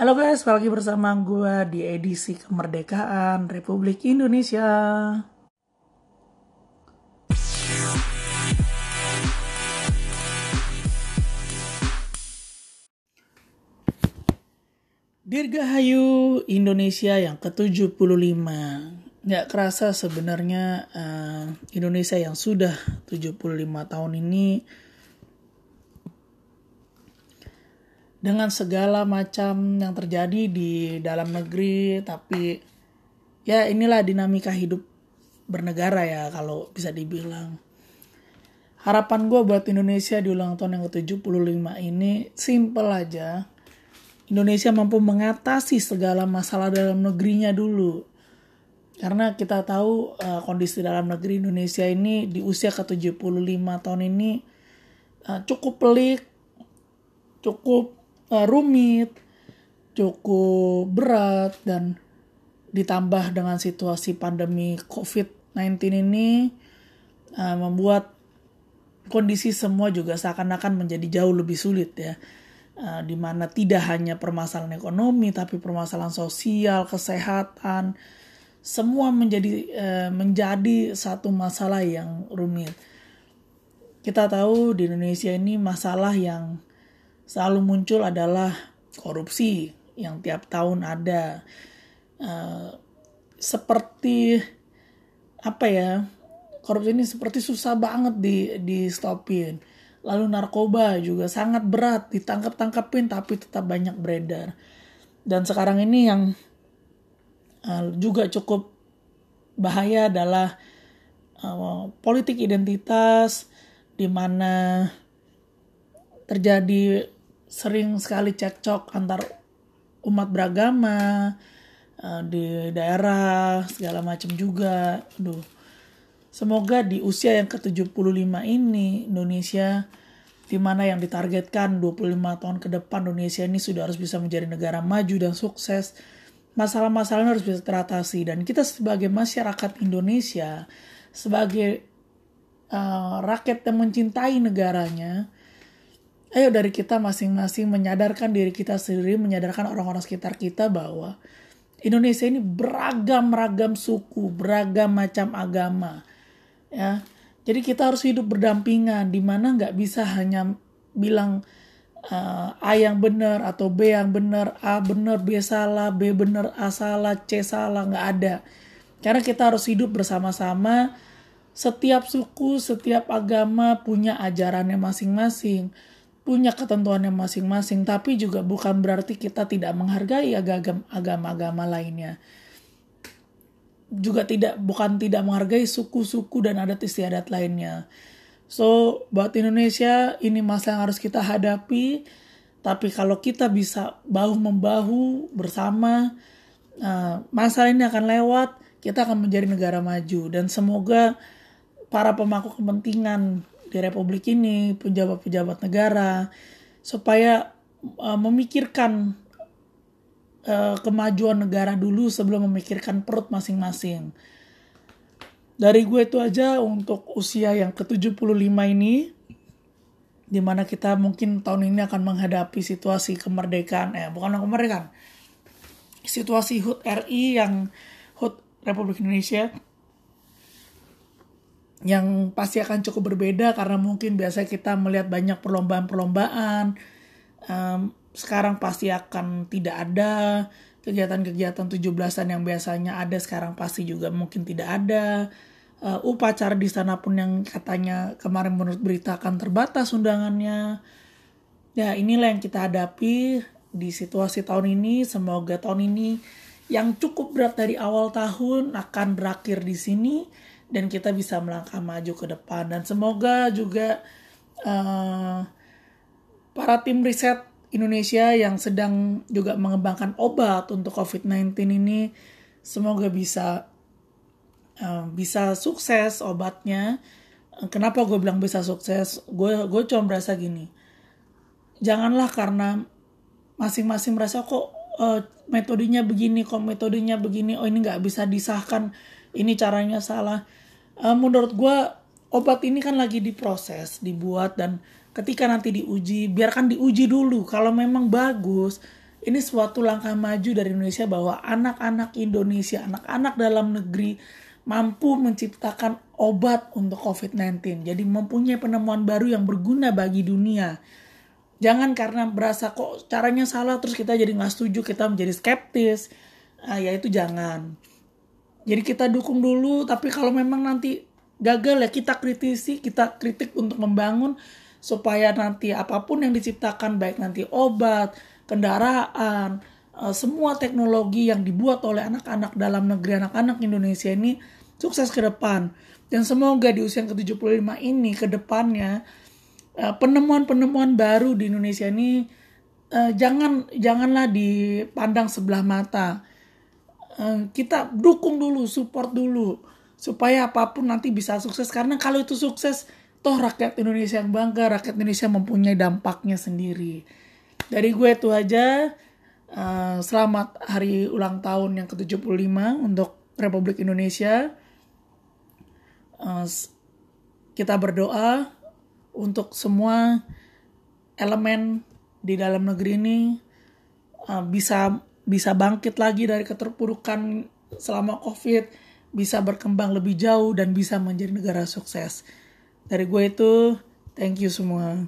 Halo guys, balik lagi bersama gue di edisi kemerdekaan Republik Indonesia. Dirgahayu Indonesia yang ke-75 Nggak kerasa sebenarnya uh, Indonesia yang sudah 75 tahun ini dengan segala macam yang terjadi di dalam negeri tapi ya inilah dinamika hidup bernegara ya kalau bisa dibilang. Harapan gue buat Indonesia di ulang tahun yang ke-75 ini simple aja. Indonesia mampu mengatasi segala masalah dalam negerinya dulu. Karena kita tahu uh, kondisi dalam negeri Indonesia ini di usia ke-75 tahun ini uh, cukup pelik cukup uh, rumit, cukup berat dan ditambah dengan situasi pandemi COVID-19 ini uh, membuat kondisi semua juga seakan-akan menjadi jauh lebih sulit ya. Uh, di mana tidak hanya permasalahan ekonomi tapi permasalahan sosial, kesehatan, semua menjadi uh, menjadi satu masalah yang rumit. Kita tahu di Indonesia ini masalah yang selalu muncul adalah korupsi yang tiap tahun ada. Uh, seperti apa ya? Korupsi ini seperti susah banget di di stopin. Lalu narkoba juga sangat berat ditangkap-tangkapin tapi tetap banyak beredar. Dan sekarang ini yang uh, juga cukup bahaya adalah uh, politik identitas di mana terjadi sering sekali cekcok antar umat beragama uh, di daerah segala macam juga. Aduh. Semoga di usia yang ke-75 ini Indonesia di mana yang ditargetkan 25 tahun ke depan Indonesia ini sudah harus bisa menjadi negara maju dan sukses. Masalah-masalahnya harus bisa teratasi dan kita sebagai masyarakat Indonesia sebagai uh, rakyat yang mencintai negaranya ayo dari kita masing-masing menyadarkan diri kita sendiri, menyadarkan orang-orang sekitar kita bahwa Indonesia ini beragam-ragam suku, beragam macam agama. Ya. Jadi kita harus hidup berdampingan di mana nggak bisa hanya bilang uh, A yang benar atau B yang benar, A benar, B salah, B benar, A salah, C salah, nggak ada. Karena kita harus hidup bersama-sama. Setiap suku, setiap agama punya ajarannya masing-masing punya ketentuannya masing-masing, tapi juga bukan berarti kita tidak menghargai agama-agama lainnya. Juga tidak bukan tidak menghargai suku-suku dan adat istiadat lainnya. So, buat Indonesia ini masa yang harus kita hadapi, tapi kalau kita bisa bahu-membahu bersama, uh, masalah ini akan lewat, kita akan menjadi negara maju dan semoga para pemangku kepentingan di republik ini, pejabat-pejabat negara, supaya uh, memikirkan uh, kemajuan negara dulu sebelum memikirkan perut masing-masing. Dari gue itu aja untuk usia yang ke-75 ini, di mana kita mungkin tahun ini akan menghadapi situasi kemerdekaan, eh bukan kemerdekaan, situasi HUT RI yang HUT Republik Indonesia yang pasti akan cukup berbeda karena mungkin biasa kita melihat banyak perlombaan-perlombaan. Um, sekarang pasti akan tidak ada kegiatan-kegiatan 17-an yang biasanya ada sekarang pasti juga mungkin tidak ada. Uh, upacara di sana pun yang katanya kemarin menurut berita akan terbatas undangannya. Ya inilah yang kita hadapi di situasi tahun ini. Semoga tahun ini yang cukup berat dari awal tahun akan berakhir di sini dan kita bisa melangkah maju ke depan dan semoga juga uh, para tim riset Indonesia yang sedang juga mengembangkan obat untuk COVID-19 ini semoga bisa uh, bisa sukses obatnya. Kenapa gue bilang bisa sukses? Gue gue cuma merasa gini, janganlah karena masing-masing merasa kok uh, metodenya begini, kok metodenya begini, oh ini nggak bisa disahkan, ini caranya salah uh, menurut gue obat ini kan lagi diproses, dibuat dan ketika nanti diuji, biarkan diuji dulu. Kalau memang bagus, ini suatu langkah maju dari Indonesia bahwa anak-anak Indonesia, anak-anak dalam negeri mampu menciptakan obat untuk COVID-19. Jadi mempunyai penemuan baru yang berguna bagi dunia. Jangan karena berasa kok caranya salah terus kita jadi nggak setuju, kita menjadi skeptis. Nah, ya itu jangan. Jadi kita dukung dulu, tapi kalau memang nanti gagal ya kita kritisi, kita kritik untuk membangun supaya nanti apa pun yang diciptakan baik nanti obat, kendaraan, uh, semua teknologi yang dibuat oleh anak-anak dalam negeri anak-anak Indonesia ini sukses ke depan. Dan semoga di usia ke-75 ini ke depannya uh, penemuan-penemuan baru di Indonesia ini uh, jangan janganlah dipandang sebelah mata. Uh, kita dukung dulu, support dulu supaya apa pun nanti bisa sukses karena kalau itu sukses toh rakyat Indonesia yang bangga, rakyat Indonesia mempunyai dampaknya sendiri. Dari gue itu aja. Uh, selamat hari ulang tahun yang ke-75 untuk Republik Indonesia. Uh, kita berdoa untuk semua elemen di dalam negeri ini bisa bisa bangkit lagi dari keterpurukan selama COVID, bisa berkembang lebih jauh dan bisa menjadi negara sukses. Dari gue itu, thank you semua.